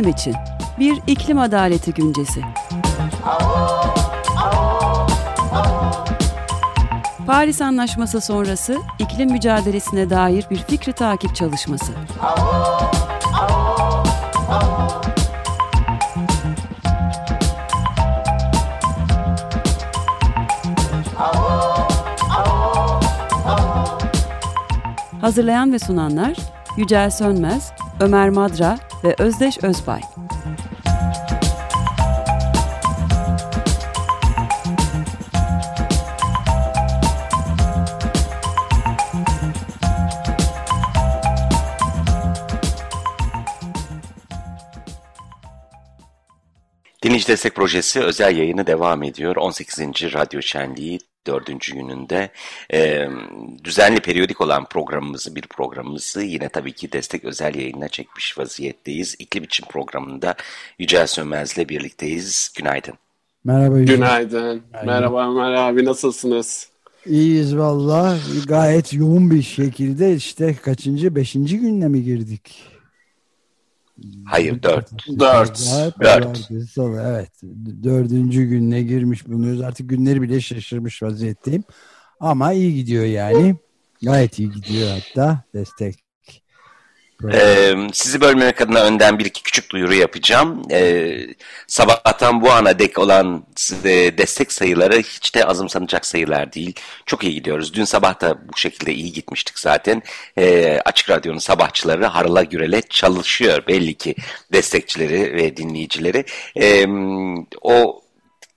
iklim için. Bir iklim adaleti güncesi. Paris Anlaşması sonrası iklim mücadelesine dair bir fikri takip çalışması. Hazırlayan ve sunanlar Yücel Sönmez, Ömer Madra ve Özdeş Özbay. Dinleyici Destek Projesi özel yayını devam ediyor. 18. Radyo Şenliği dördüncü gününde e, düzenli periyodik olan programımızı bir programımızı yine tabii ki destek özel yayınına çekmiş vaziyetteyiz. İklim için programında Yücel Sönmez'le birlikteyiz. Günaydın. Merhaba Yücel. Günaydın. Merhaba Ömer abi nasılsınız? İyiyiz valla. Gayet yoğun bir şekilde işte kaçıncı? Beşinci gününe mi girdik? Hayır dört. Dört. Dört. Evet. Dördüncü gününe girmiş bulunuyoruz. Artık günleri bile şaşırmış vaziyetteyim. Ama iyi gidiyor yani. Gayet iyi gidiyor hatta. Destek Ee, sizi bölmemek adına önden bir iki küçük duyuru yapacağım. Ee, sabahtan bu ana dek olan e, destek sayıları hiç de azımsanacak sayılar değil. Çok iyi gidiyoruz. Dün sabah da bu şekilde iyi gitmiştik zaten. Ee, Açık Radyo'nun sabahçıları harala gürele çalışıyor belli ki destekçileri ve dinleyicileri. Ee, o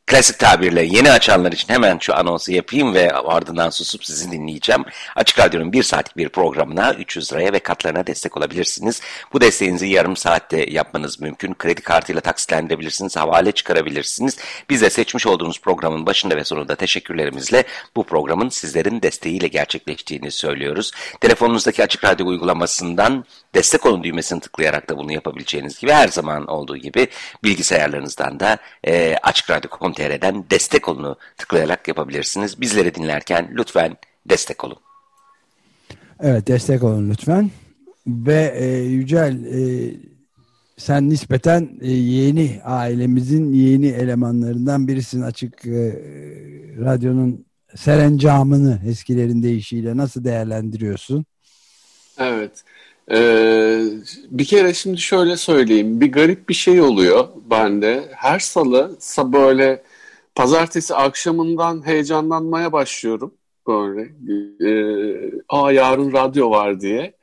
klasik tabirle yeni açanlar için hemen şu anonsu yapayım ve ardından susup sizi dinleyeceğim. Açık Radyo'nun bir saatlik bir programına 300 liraya ve katlarına destek olabilirsiniz. Bu desteğinizi yarım saatte yapmanız mümkün. Kredi kartıyla taksitlendirebilirsiniz, havale çıkarabilirsiniz. Biz de seçmiş olduğunuz programın başında ve sonunda teşekkürlerimizle bu programın sizlerin desteğiyle gerçekleştiğini söylüyoruz. Telefonunuzdaki Açık Radyo uygulamasından destek olun düğmesini tıklayarak da bunu yapabileceğiniz gibi her zaman olduğu gibi bilgisayarlarınızdan da e, Açık Radyo.com.tr'den destek olunu tıklayarak yapabilirsiniz. Bizleri dinlerken lütfen destek olun. Evet destek olun lütfen. Ve e, Yücel e, sen nispeten e, yeni ailemizin yeni elemanlarından birisin açık e, radyonun serencamını eskilerin deyişiyle nasıl değerlendiriyorsun? Evet. Ee, bir kere şimdi şöyle söyleyeyim. Bir garip bir şey oluyor bende. Her salı böyle pazartesi akşamından heyecanlanmaya başlıyorum. Böyle. Ee, Aa yarın radyo var diye.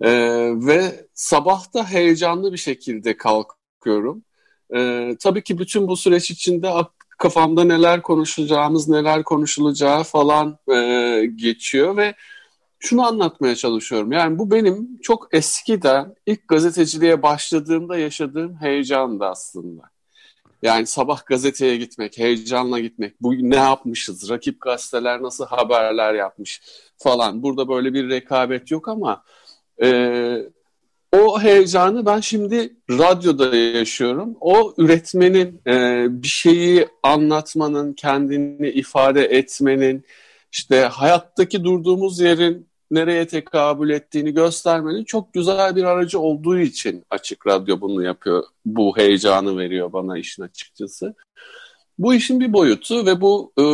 Ee, ve sabahta heyecanlı bir şekilde kalkıyorum. Ee, tabii ki bütün bu süreç içinde kafamda neler konuşacağımız, neler konuşulacağı falan e, geçiyor ve şunu anlatmaya çalışıyorum. Yani bu benim çok eskiden ilk gazeteciliğe başladığımda yaşadığım heyecandı aslında. Yani sabah gazeteye gitmek, heyecanla gitmek, bu ne yapmışız, rakip gazeteler nasıl haberler yapmış falan. Burada böyle bir rekabet yok ama e, o heyecanı ben şimdi radyoda yaşıyorum. O üretmenin, e, bir şeyi anlatmanın, kendini ifade etmenin, işte hayattaki durduğumuz yerin nereye tekabül ettiğini göstermenin çok güzel bir aracı olduğu için Açık Radyo bunu yapıyor. Bu heyecanı veriyor bana işin açıkçası. Bu işin bir boyutu ve bu e,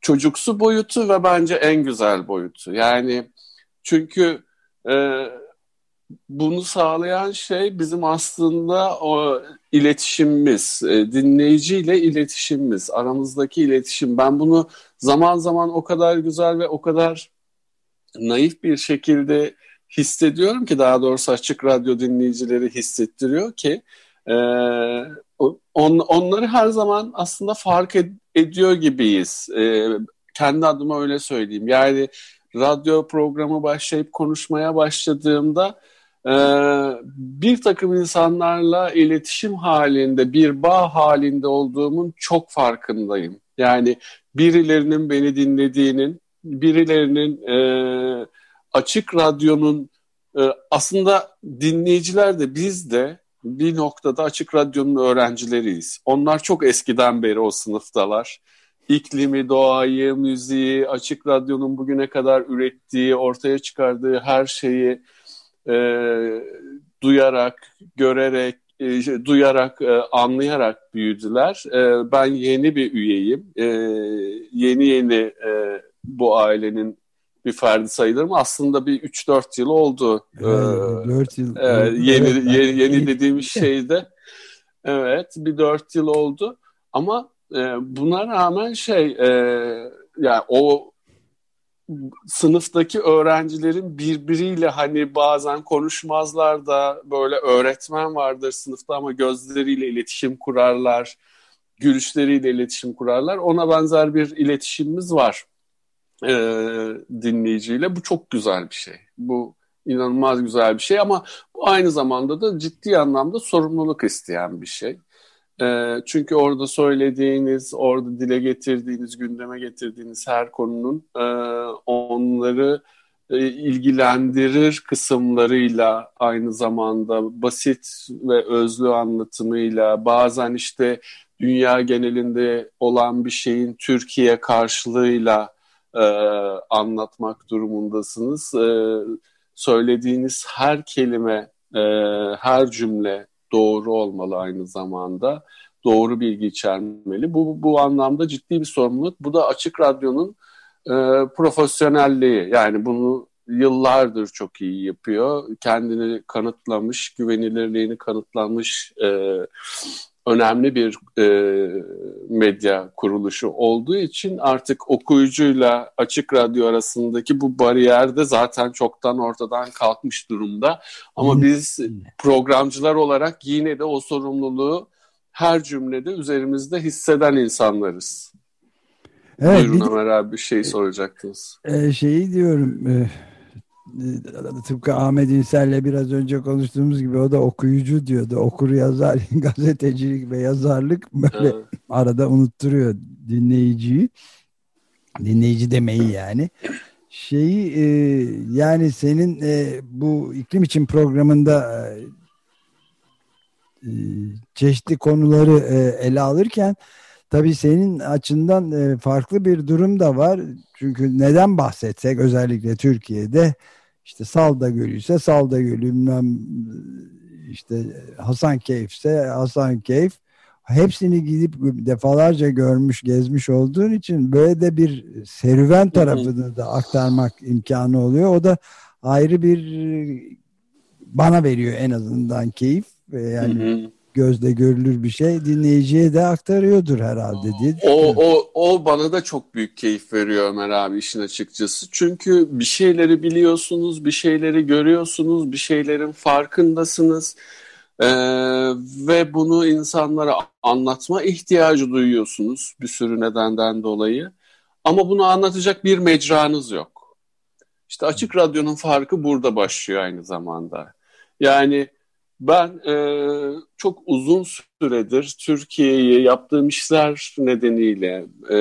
çocuksu boyutu ve bence en güzel boyutu. Yani çünkü e, bunu sağlayan şey bizim aslında o iletişimimiz, e, dinleyiciyle iletişimimiz, aramızdaki iletişim. Ben bunu zaman zaman o kadar güzel ve o kadar naif bir şekilde hissediyorum ki daha doğrusu açık radyo dinleyicileri hissettiriyor ki e, on, onları her zaman aslında fark ed- ediyor gibiyiz. E, kendi adıma öyle söyleyeyim. Yani radyo programı başlayıp konuşmaya başladığımda e, bir takım insanlarla iletişim halinde, bir bağ halinde olduğumun çok farkındayım. Yani birilerinin beni dinlediğinin, birilerinin e, açık radyonun e, aslında dinleyiciler de biz de bir noktada açık radyonun öğrencileriyiz. Onlar çok eskiden beri o sınıftalar. İklimi, doğayı, müziği, açık radyonun bugüne kadar ürettiği, ortaya çıkardığı her şeyi e, duyarak, görerek, e, duyarak, e, anlayarak büyüdüler. E, ben yeni bir üyeyim. E, yeni yeni e, bu ailenin bir ferdi sayılırım. Aslında bir 3-4 yıl oldu. Evet, 4 yıl. E, yeni, evet, yeni, yeni dediğimiz şeyde. Evet, bir 4 yıl oldu. Ama e, buna rağmen şey, e, yani o sınıftaki öğrencilerin birbiriyle hani bazen konuşmazlar da böyle öğretmen vardır sınıfta ama gözleriyle iletişim kurarlar, gülüşleriyle iletişim kurarlar. Ona benzer bir iletişimimiz var e, dinleyiciyle. Bu çok güzel bir şey. Bu inanılmaz güzel bir şey ama bu aynı zamanda da ciddi anlamda sorumluluk isteyen bir şey. E, çünkü orada söylediğiniz, orada dile getirdiğiniz, gündeme getirdiğiniz her konunun e, onları e, ilgilendirir kısımlarıyla aynı zamanda basit ve özlü anlatımıyla bazen işte dünya genelinde olan bir şeyin Türkiye karşılığıyla e, anlatmak durumundasınız. E, söylediğiniz her kelime, e, her cümle doğru olmalı aynı zamanda. Doğru bilgi içermeli. Bu, bu anlamda ciddi bir sorumluluk. Bu da Açık Radyo'nun e, profesyonelliği. Yani bunu yıllardır çok iyi yapıyor. Kendini kanıtlamış, güvenilirliğini kanıtlamış e, önemli bir e, medya kuruluşu olduğu için artık okuyucuyla açık radyo arasındaki bu bariyer de zaten çoktan ortadan kalkmış durumda. Ama biz programcılar olarak yine de o sorumluluğu her cümlede üzerimizde hisseden insanlarız. Evet, Buyurun bir, Ömer abi bir şey soracaktınız. E, şeyi diyorum... E tıpkı Ahmet İnsel'le biraz önce konuştuğumuz gibi o da okuyucu diyordu. Okur yazar, gazetecilik ve yazarlık böyle evet. arada unutturuyor dinleyiciyi. Dinleyici demeyi yani. Şeyi e, yani senin e, bu iklim için programında e, e çeşitli konuları e, ele alırken tabii senin açından e, farklı bir durum da var. Çünkü neden bahsetsek özellikle Türkiye'de işte Salda Gölü ise Salda Gölü bilmem işte Hasan Keyf ise Hasan Keyf hepsini gidip defalarca görmüş gezmiş olduğun için böyle de bir serüven tarafını da aktarmak imkanı oluyor. O da ayrı bir bana veriyor en azından keyif. Yani hı hı gözle görülür bir şey dinleyiciye de aktarıyordur herhalde diye. O, o, o bana da çok büyük keyif veriyor Ömer abi işin açıkçası. Çünkü bir şeyleri biliyorsunuz, bir şeyleri görüyorsunuz, bir şeylerin farkındasınız. Ee, ve bunu insanlara anlatma ihtiyacı duyuyorsunuz bir sürü nedenden dolayı. Ama bunu anlatacak bir mecranız yok. İşte Açık Radyo'nun farkı burada başlıyor aynı zamanda. Yani ben e, çok uzun süredir Türkiye'yi yaptığım işler nedeniyle e,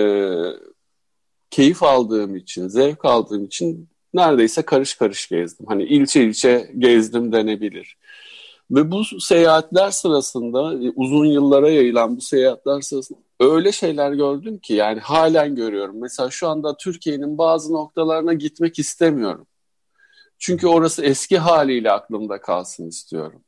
keyif aldığım için, zevk aldığım için neredeyse karış karış gezdim. Hani ilçe ilçe gezdim denebilir. Ve bu seyahatler sırasında, e, uzun yıllara yayılan bu seyahatler sırasında öyle şeyler gördüm ki yani halen görüyorum. Mesela şu anda Türkiye'nin bazı noktalarına gitmek istemiyorum. Çünkü orası eski haliyle aklımda kalsın istiyorum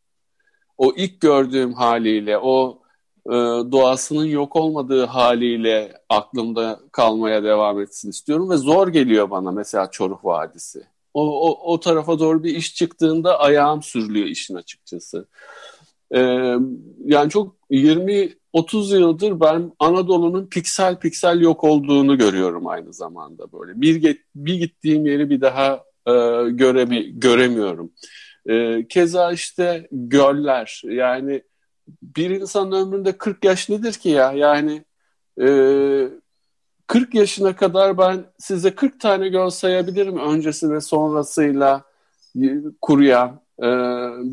o ilk gördüğüm haliyle, o e, doğasının yok olmadığı haliyle aklımda kalmaya devam etsin istiyorum ve zor geliyor bana mesela Çoruh Vadisi. O, o, o tarafa doğru bir iş çıktığında ayağım sürülüyor işin açıkçası. Ee, yani çok 20-30 yıldır ben Anadolu'nun piksel piksel yok olduğunu görüyorum aynı zamanda böyle. Bir, bir gittiğim yeri bir daha e, göremi, göremiyorum. E, keza işte göller yani bir insanın ömründe 40 yaş nedir ki ya? Yani e, 40 yaşına kadar ben size 40 tane göl sayabilirim öncesi ve sonrasıyla kuruyan e,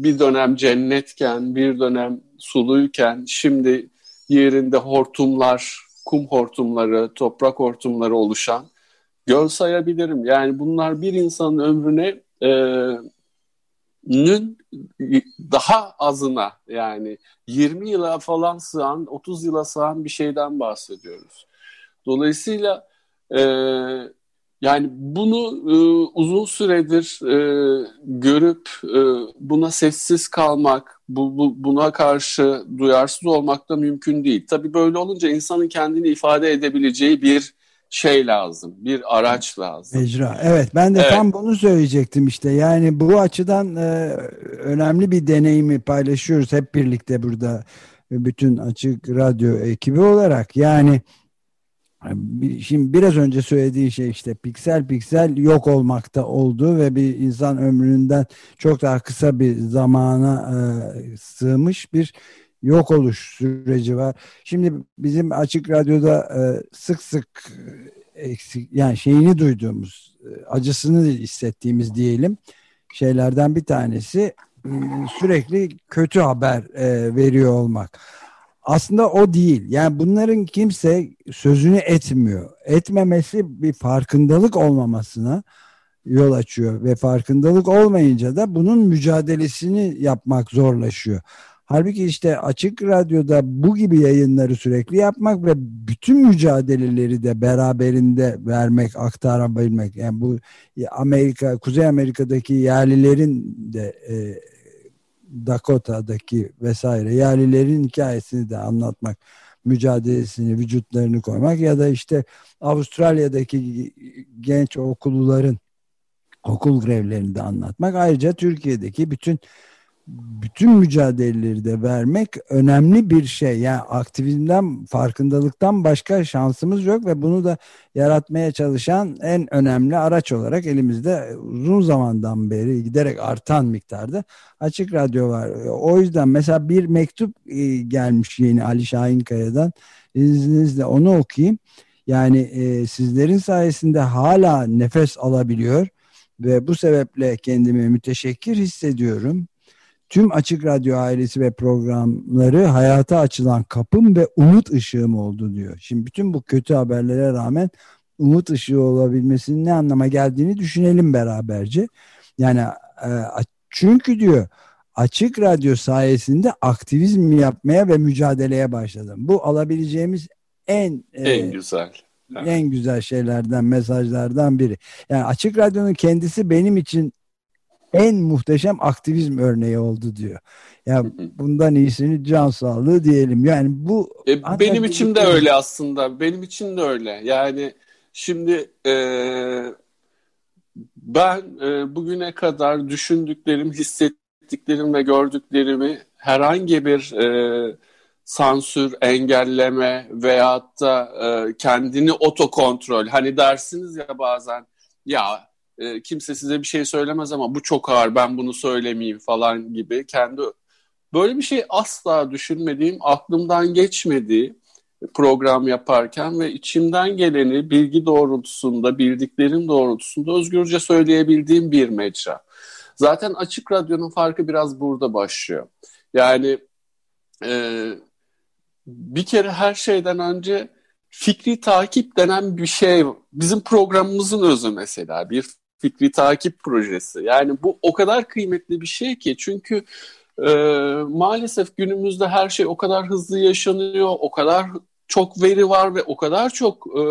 bir dönem cennetken bir dönem suluyken şimdi yerinde hortumlar kum hortumları toprak hortumları oluşan göl sayabilirim. Yani bunlar bir insanın ömrüne e, nün daha azına yani 20 yıla falan sığan 30 yıla sığan bir şeyden bahsediyoruz. Dolayısıyla e, Yani bunu e, uzun süredir e, görüp e, buna sessiz kalmak, bu, bu, buna karşı duyarsız olmak da mümkün değil. Tabii böyle olunca insanın kendini ifade edebileceği bir şey lazım, bir araç lazım. Mecra. Evet ben de evet. tam bunu söyleyecektim işte. Yani bu açıdan e, önemli bir deneyimi paylaşıyoruz hep birlikte burada bütün açık radyo ekibi olarak. Yani Şimdi biraz önce söylediği şey işte piksel piksel yok olmakta oldu ve bir insan ömründen çok daha kısa bir zamana e, sığmış bir yok oluş süreci var. Şimdi bizim açık radyoda e, sık sık eksik yani şeyini duyduğumuz e, acısını hissettiğimiz diyelim şeylerden bir tanesi e, sürekli kötü haber e, veriyor olmak aslında o değil. Yani bunların kimse sözünü etmiyor. Etmemesi bir farkındalık olmamasına yol açıyor ve farkındalık olmayınca da bunun mücadelesini yapmak zorlaşıyor. Halbuki işte açık radyoda bu gibi yayınları sürekli yapmak ve bütün mücadeleleri de beraberinde vermek, aktarabilmek. Yani bu Amerika, Kuzey Amerika'daki yerlilerin de e, Dakota'daki vesaire yerlilerin hikayesini de anlatmak, mücadelesini, vücutlarını koymak ya da işte Avustralya'daki genç okulluların okul grevlerini de anlatmak. Ayrıca Türkiye'deki bütün bütün mücadeleleri de vermek önemli bir şey. Yani aktivizmden, farkındalıktan başka şansımız yok ve bunu da yaratmaya çalışan en önemli araç olarak elimizde uzun zamandan beri giderek artan miktarda açık radyo var. O yüzden mesela bir mektup e, gelmiş yeni Ali Şahinkaya'dan. İzninizle onu okuyayım. Yani e, sizlerin sayesinde hala nefes alabiliyor ve bu sebeple kendimi müteşekkir hissediyorum Tüm Açık Radyo ailesi ve programları hayata açılan kapım ve umut ışığım oldu diyor. Şimdi bütün bu kötü haberlere rağmen umut ışığı olabilmesinin ne anlama geldiğini düşünelim beraberce. Yani e, çünkü diyor Açık Radyo sayesinde aktivizm yapmaya ve mücadeleye başladım. Bu alabileceğimiz en e, en e, güzel en güzel şeylerden mesajlardan biri. Yani Açık Radyo'nun kendisi benim için en muhteşem aktivizm örneği oldu diyor. Ya yani bundan iyisini can sağlığı diyelim. Yani bu e, benim için de öyle aslında. Benim için de öyle. Yani şimdi e, ben e, bugüne kadar düşündüklerim, hissettiklerim ve gördüklerimi herhangi bir e, sansür, engelleme veyahut da e, kendini otokontrol. Hani dersiniz ya bazen ya e, kimse size bir şey söylemez ama bu çok ağır ben bunu söylemeyeyim falan gibi kendi böyle bir şey asla düşünmediğim aklımdan geçmedi program yaparken ve içimden geleni bilgi doğrultusunda bildiklerim doğrultusunda özgürce söyleyebildiğim bir mecra. Zaten açık radyonun farkı biraz burada başlıyor. Yani e, bir kere her şeyden önce fikri takip denen bir şey bizim programımızın özü mesela bir fikri takip projesi. Yani bu o kadar kıymetli bir şey ki çünkü e, maalesef günümüzde her şey o kadar hızlı yaşanıyor, o kadar çok veri var ve o kadar çok e,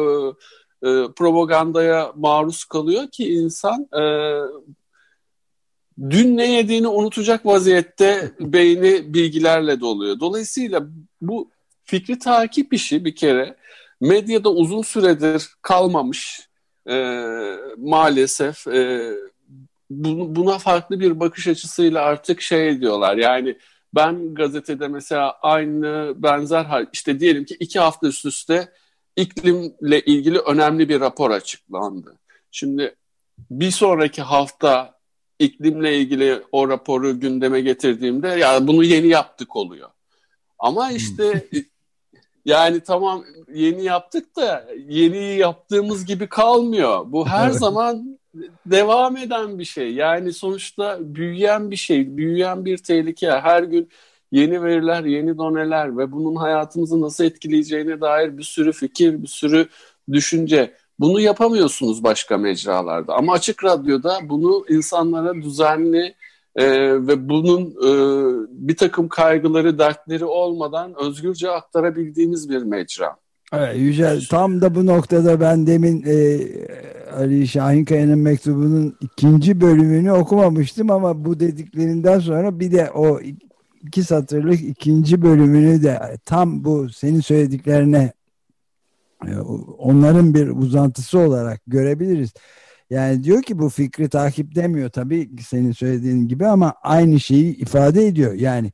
e, propagandaya maruz kalıyor ki insan e, dün ne yediğini unutacak vaziyette beyni bilgilerle doluyor. Dolayısıyla bu fikri takip işi bir kere medyada uzun süredir kalmamış e, maalesef e, bu, buna farklı bir bakış açısıyla artık şey diyorlar yani ben gazetede mesela aynı benzer hal işte diyelim ki iki hafta üst üste iklimle ilgili önemli bir rapor açıklandı. Şimdi bir sonraki hafta iklimle ilgili o raporu gündeme getirdiğimde ya yani bunu yeni yaptık oluyor. Ama işte Yani tamam yeni yaptık da yeni yaptığımız gibi kalmıyor. Bu her zaman devam eden bir şey. Yani sonuçta büyüyen bir şey, büyüyen bir tehlike. Her gün yeni veriler, yeni doneler ve bunun hayatımızı nasıl etkileyeceğine dair bir sürü fikir, bir sürü düşünce. Bunu yapamıyorsunuz başka mecralarda. Ama Açık Radyo'da bunu insanlara düzenli, e, ve bunun e, bir takım kaygıları, dertleri olmadan özgürce aktarabildiğimiz bir mecra. Evet, Yücel tam da bu noktada ben demin e, Ali Şahinkaya'nın mektubunun ikinci bölümünü okumamıştım ama bu dediklerinden sonra bir de o iki satırlık ikinci bölümünü de tam bu senin söylediklerine e, onların bir uzantısı olarak görebiliriz. Yani diyor ki bu fikri takip demiyor tabii senin söylediğin gibi ama aynı şeyi ifade ediyor. Yani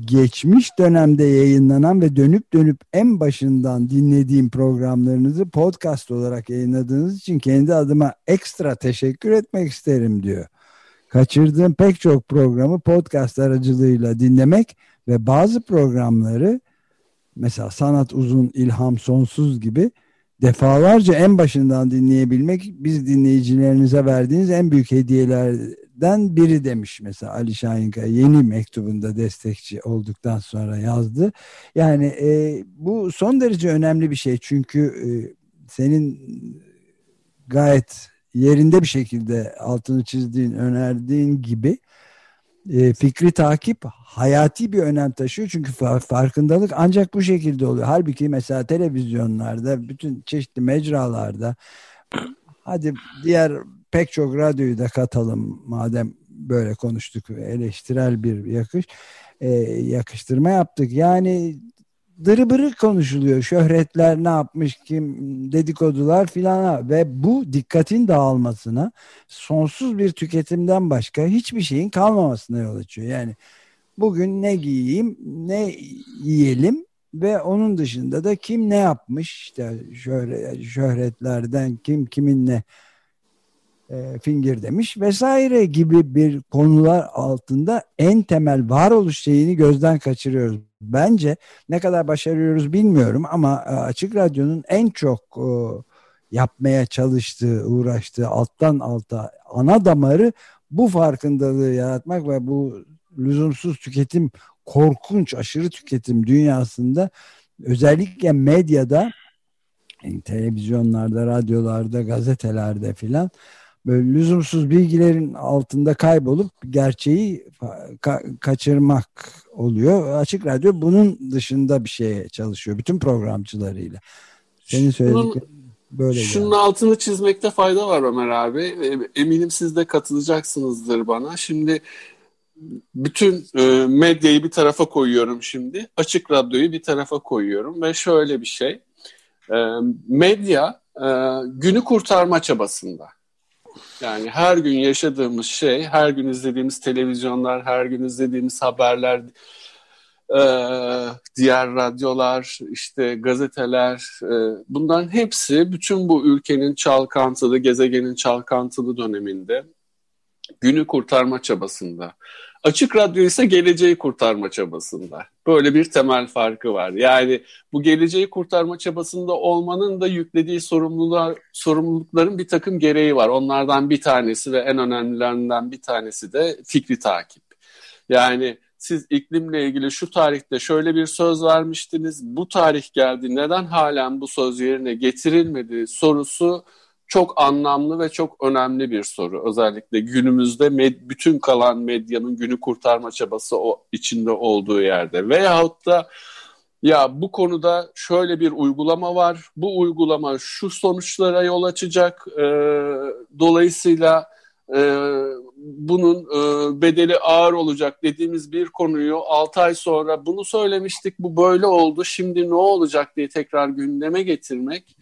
geçmiş dönemde yayınlanan ve dönüp dönüp en başından dinlediğim programlarınızı podcast olarak yayınladığınız için kendi adıma ekstra teşekkür etmek isterim diyor. Kaçırdığım pek çok programı podcast aracılığıyla dinlemek ve bazı programları mesela Sanat Uzun, İlham Sonsuz gibi defalarca en başından dinleyebilmek biz dinleyicilerinize verdiğiniz en büyük hediyelerden biri demiş mesela Ali Şahinkaya yeni mektubunda destekçi olduktan sonra yazdı. Yani e, bu son derece önemli bir şey çünkü e, senin gayet yerinde bir şekilde altını çizdiğin, önerdiğin gibi e, fikri takip hayati bir önem taşıyor. Çünkü farkındalık ancak bu şekilde oluyor. Halbuki mesela televizyonlarda, bütün çeşitli mecralarda hadi diğer pek çok radyoyu da katalım madem böyle konuştuk eleştirel bir yakış e, yakıştırma yaptık. Yani dırıbırı konuşuluyor. Şöhretler ne yapmış, kim dedikodular filan ve bu dikkatin dağılmasına sonsuz bir tüketimden başka hiçbir şeyin kalmamasına yol açıyor. Yani bugün ne giyeyim, ne yiyelim ve onun dışında da kim ne yapmış işte şöyle şöhretlerden kim kiminle e, fingir demiş vesaire gibi bir konular altında en temel varoluş şeyini gözden kaçırıyoruz. Bence ne kadar başarıyoruz bilmiyorum ama e, Açık Radyo'nun en çok e, yapmaya çalıştığı, uğraştığı alttan alta ana damarı bu farkındalığı yaratmak ve bu lüzumsuz tüketim, korkunç aşırı tüketim dünyasında özellikle medyada, televizyonlarda, radyolarda, gazetelerde filan böyle lüzumsuz bilgilerin altında kaybolup gerçeği ka- kaçırmak oluyor. Açık Radyo bunun dışında bir şeye çalışıyor bütün programcılarıyla. Senin söylediklerin böyle. Şunun geldi. altını çizmekte fayda var Ömer abi. Eminim siz de katılacaksınızdır bana. Şimdi bütün e, medyayı bir tarafa koyuyorum şimdi. Açık Radyo'yu bir tarafa koyuyorum ve şöyle bir şey. E, medya e, günü kurtarma çabasında. Yani her gün yaşadığımız şey, her gün izlediğimiz televizyonlar, her gün izlediğimiz haberler, e, diğer radyolar, işte gazeteler, e, bunların hepsi bütün bu ülkenin çalkantılı, gezegenin çalkantılı döneminde günü kurtarma çabasında. Açık Radyo ise geleceği kurtarma çabasında. Böyle bir temel farkı var. Yani bu geleceği kurtarma çabasında olmanın da yüklediği sorumluluklar, sorumlulukların bir takım gereği var. Onlardan bir tanesi ve en önemlilerinden bir tanesi de fikri takip. Yani siz iklimle ilgili şu tarihte şöyle bir söz vermiştiniz. Bu tarih geldi. Neden halen bu söz yerine getirilmedi sorusu çok anlamlı ve çok önemli bir soru. Özellikle günümüzde med- bütün kalan medyanın günü kurtarma çabası o içinde olduğu yerde. Veyahut da ya bu konuda şöyle bir uygulama var. Bu uygulama şu sonuçlara yol açacak. E, dolayısıyla e, bunun e, bedeli ağır olacak dediğimiz bir konuyu 6 ay sonra bunu söylemiştik bu böyle oldu şimdi ne olacak diye tekrar gündeme getirmek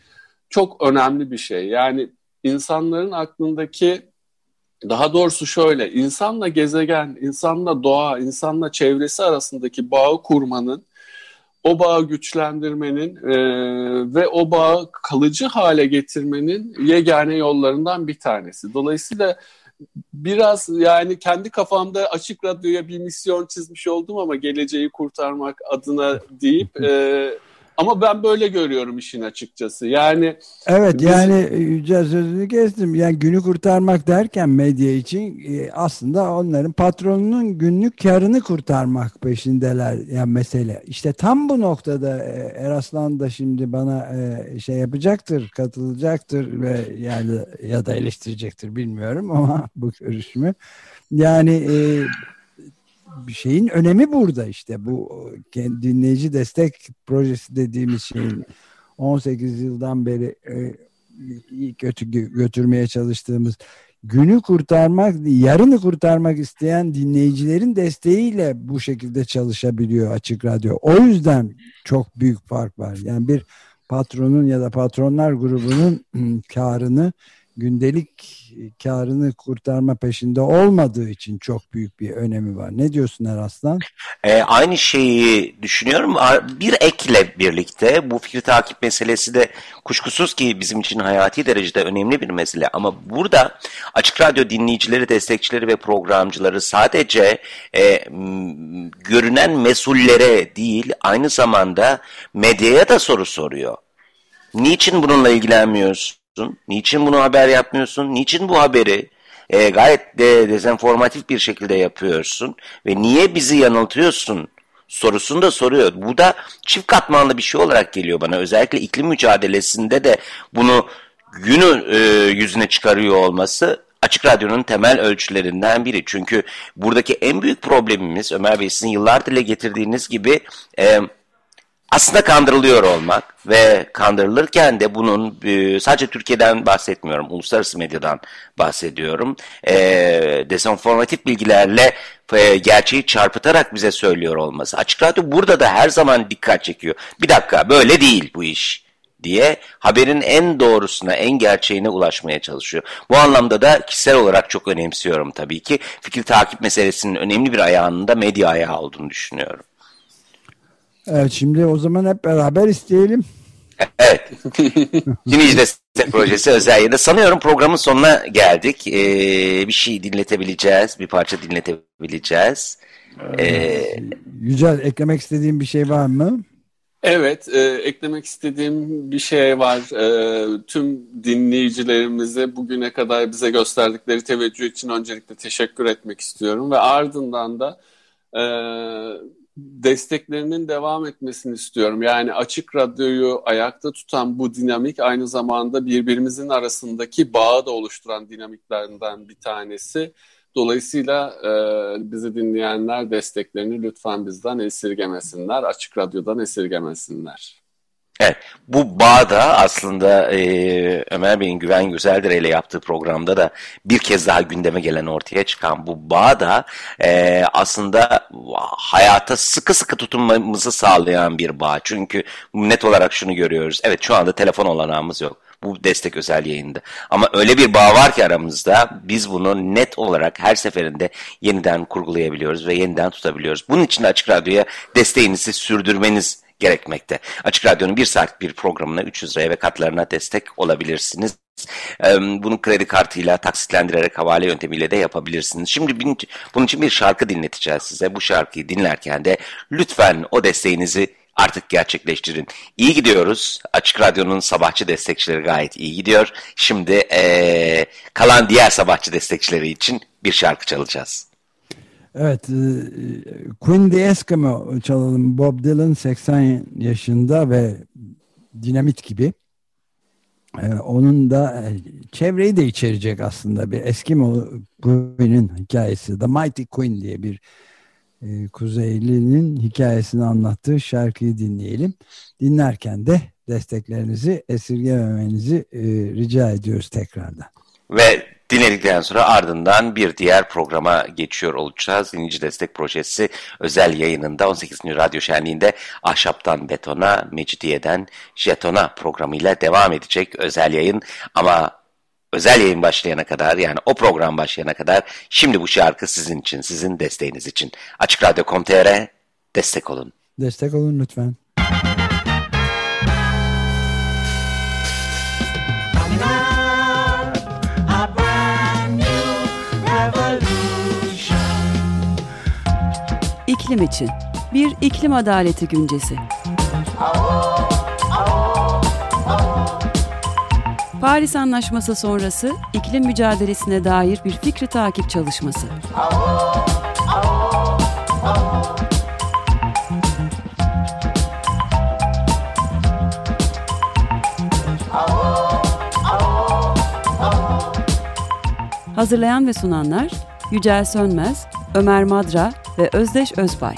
çok önemli bir şey. Yani insanların aklındaki daha doğrusu şöyle insanla gezegen, insanla doğa, insanla çevresi arasındaki bağı kurmanın o bağı güçlendirmenin e, ve o bağı kalıcı hale getirmenin yegane yollarından bir tanesi. Dolayısıyla biraz yani kendi kafamda açık radyoya bir misyon çizmiş oldum ama geleceği kurtarmak adına deyip e, ama ben böyle görüyorum işin açıkçası. Yani Evet biz... yani Yücel sözünü kestim. Yani günü kurtarmak derken medya için e, aslında onların patronunun günlük karını kurtarmak peşindeler yani mesele. İşte tam bu noktada e, Eraslan da şimdi bana e, şey yapacaktır, katılacaktır ve yani ya da eleştirecektir bilmiyorum ama bu görüşümü. Yani şeyin önemi burada işte bu dinleyici destek projesi dediğimiz şeyin 18 yıldan beri e, kötü götürmeye çalıştığımız günü kurtarmak, yarını kurtarmak isteyen dinleyicilerin desteğiyle bu şekilde çalışabiliyor Açık Radyo. O yüzden çok büyük fark var. Yani bir patronun ya da patronlar grubunun karını gündelik karını kurtarma peşinde olmadığı için çok büyük bir önemi var. Ne diyorsun Eraslan? E, aynı şeyi düşünüyorum. Bir ekle birlikte bu fikri takip meselesi de kuşkusuz ki bizim için hayati derecede önemli bir mesele. Ama burada Açık Radyo dinleyicileri, destekçileri ve programcıları sadece e, görünen mesullere değil aynı zamanda medyaya da soru soruyor. Niçin bununla ilgilenmiyorsun? Niçin bunu haber yapmıyorsun? Niçin bu haberi e, gayet de dezenformatif bir şekilde yapıyorsun? Ve niye bizi yanıltıyorsun? sorusunu da soruyor. Bu da çift katmanlı bir şey olarak geliyor bana. Özellikle iklim mücadelesinde de bunu günü e, yüzüne çıkarıyor olması Açık Radyo'nun temel ölçülerinden biri. Çünkü buradaki en büyük problemimiz Ömer Bey sizin yıllar dile getirdiğiniz gibi e, aslında kandırılıyor olmak ve kandırılırken de bunun e, sadece Türkiye'den bahsetmiyorum, uluslararası medyadan bahsediyorum. E, dezenformatif bilgilerle e, gerçeği çarpıtarak bize söylüyor olması. Açık Radyo burada da her zaman dikkat çekiyor. Bir dakika böyle değil bu iş diye haberin en doğrusuna, en gerçeğine ulaşmaya çalışıyor. Bu anlamda da kişisel olarak çok önemsiyorum tabii ki. Fikir takip meselesinin önemli bir ayağının da medya ayağı olduğunu düşünüyorum. Evet şimdi o zaman hep beraber isteyelim. Evet. Dinleyici Destek Projesi özel yayında. Sanıyorum programın sonuna geldik. Ee, bir şey dinletebileceğiz. Bir parça dinletebileceğiz. Ee, Yücel eklemek istediğin bir şey var mı? Evet, e, eklemek istediğim bir şey var. E, tüm dinleyicilerimize bugüne kadar bize gösterdikleri teveccüh için öncelikle teşekkür etmek istiyorum. Ve ardından da e, desteklerinin devam etmesini istiyorum. Yani açık radyoyu ayakta tutan bu dinamik aynı zamanda birbirimizin arasındaki bağı da oluşturan dinamiklerinden bir tanesi. Dolayısıyla e, bizi dinleyenler desteklerini lütfen bizden esirgemesinler, açık radyodan esirgemesinler. Evet, bu bağda aslında e, Ömer Bey'in Güven Güzeldere ile yaptığı programda da bir kez daha gündeme gelen ortaya çıkan bu bağda e, aslında hayata sıkı sıkı tutunmamızı sağlayan bir bağ. Çünkü net olarak şunu görüyoruz. Evet şu anda telefon olanağımız yok. Bu destek özel yayında. Ama öyle bir bağ var ki aramızda biz bunu net olarak her seferinde yeniden kurgulayabiliyoruz ve yeniden tutabiliyoruz. Bunun için de Açık Radyo'ya desteğinizi sürdürmeniz gerekmekte. Açık Radyo'nun bir saat bir programına 300 liraya ve katlarına destek olabilirsiniz. Bunu kredi kartıyla taksitlendirerek havale yöntemiyle de yapabilirsiniz. Şimdi bunun için bir şarkı dinleteceğiz size. Bu şarkıyı dinlerken de lütfen o desteğinizi artık gerçekleştirin. İyi gidiyoruz. Açık Radyo'nun sabahçı destekçileri gayet iyi gidiyor. Şimdi ee, kalan diğer sabahçı destekçileri için bir şarkı çalacağız. Evet, e, Queen the Eskimo çalalım. Bob Dylan 80 yaşında ve dinamit gibi. E, onun da e, çevreyi de içerecek aslında bir Eskimo Queen'in hikayesi. The Mighty Queen diye bir Kuzeyli'nin hikayesini anlattığı şarkıyı dinleyelim. Dinlerken de desteklerinizi esirgememenizi rica ediyoruz tekrardan. Ve Dinledikten sonra ardından bir diğer programa geçiyor olacağız. Dinleyici Destek Projesi özel yayınında 18. Radyo Şenliği'nde Ahşaptan Betona, Mecidiyeden Jetona programıyla devam edecek özel yayın. Ama özel yayın başlayana kadar yani o program başlayana kadar şimdi bu şarkı sizin için, sizin desteğiniz için. Açık Radyo.com.tr destek olun. Destek olun lütfen. İklim için bir iklim adaleti güncesi. Paris Anlaşması sonrası iklim mücadelesine dair bir fikri takip çalışması. Hazırlayan ve sunanlar Yücel Sönmez, Ömer Madra ve Özdeş Özbay.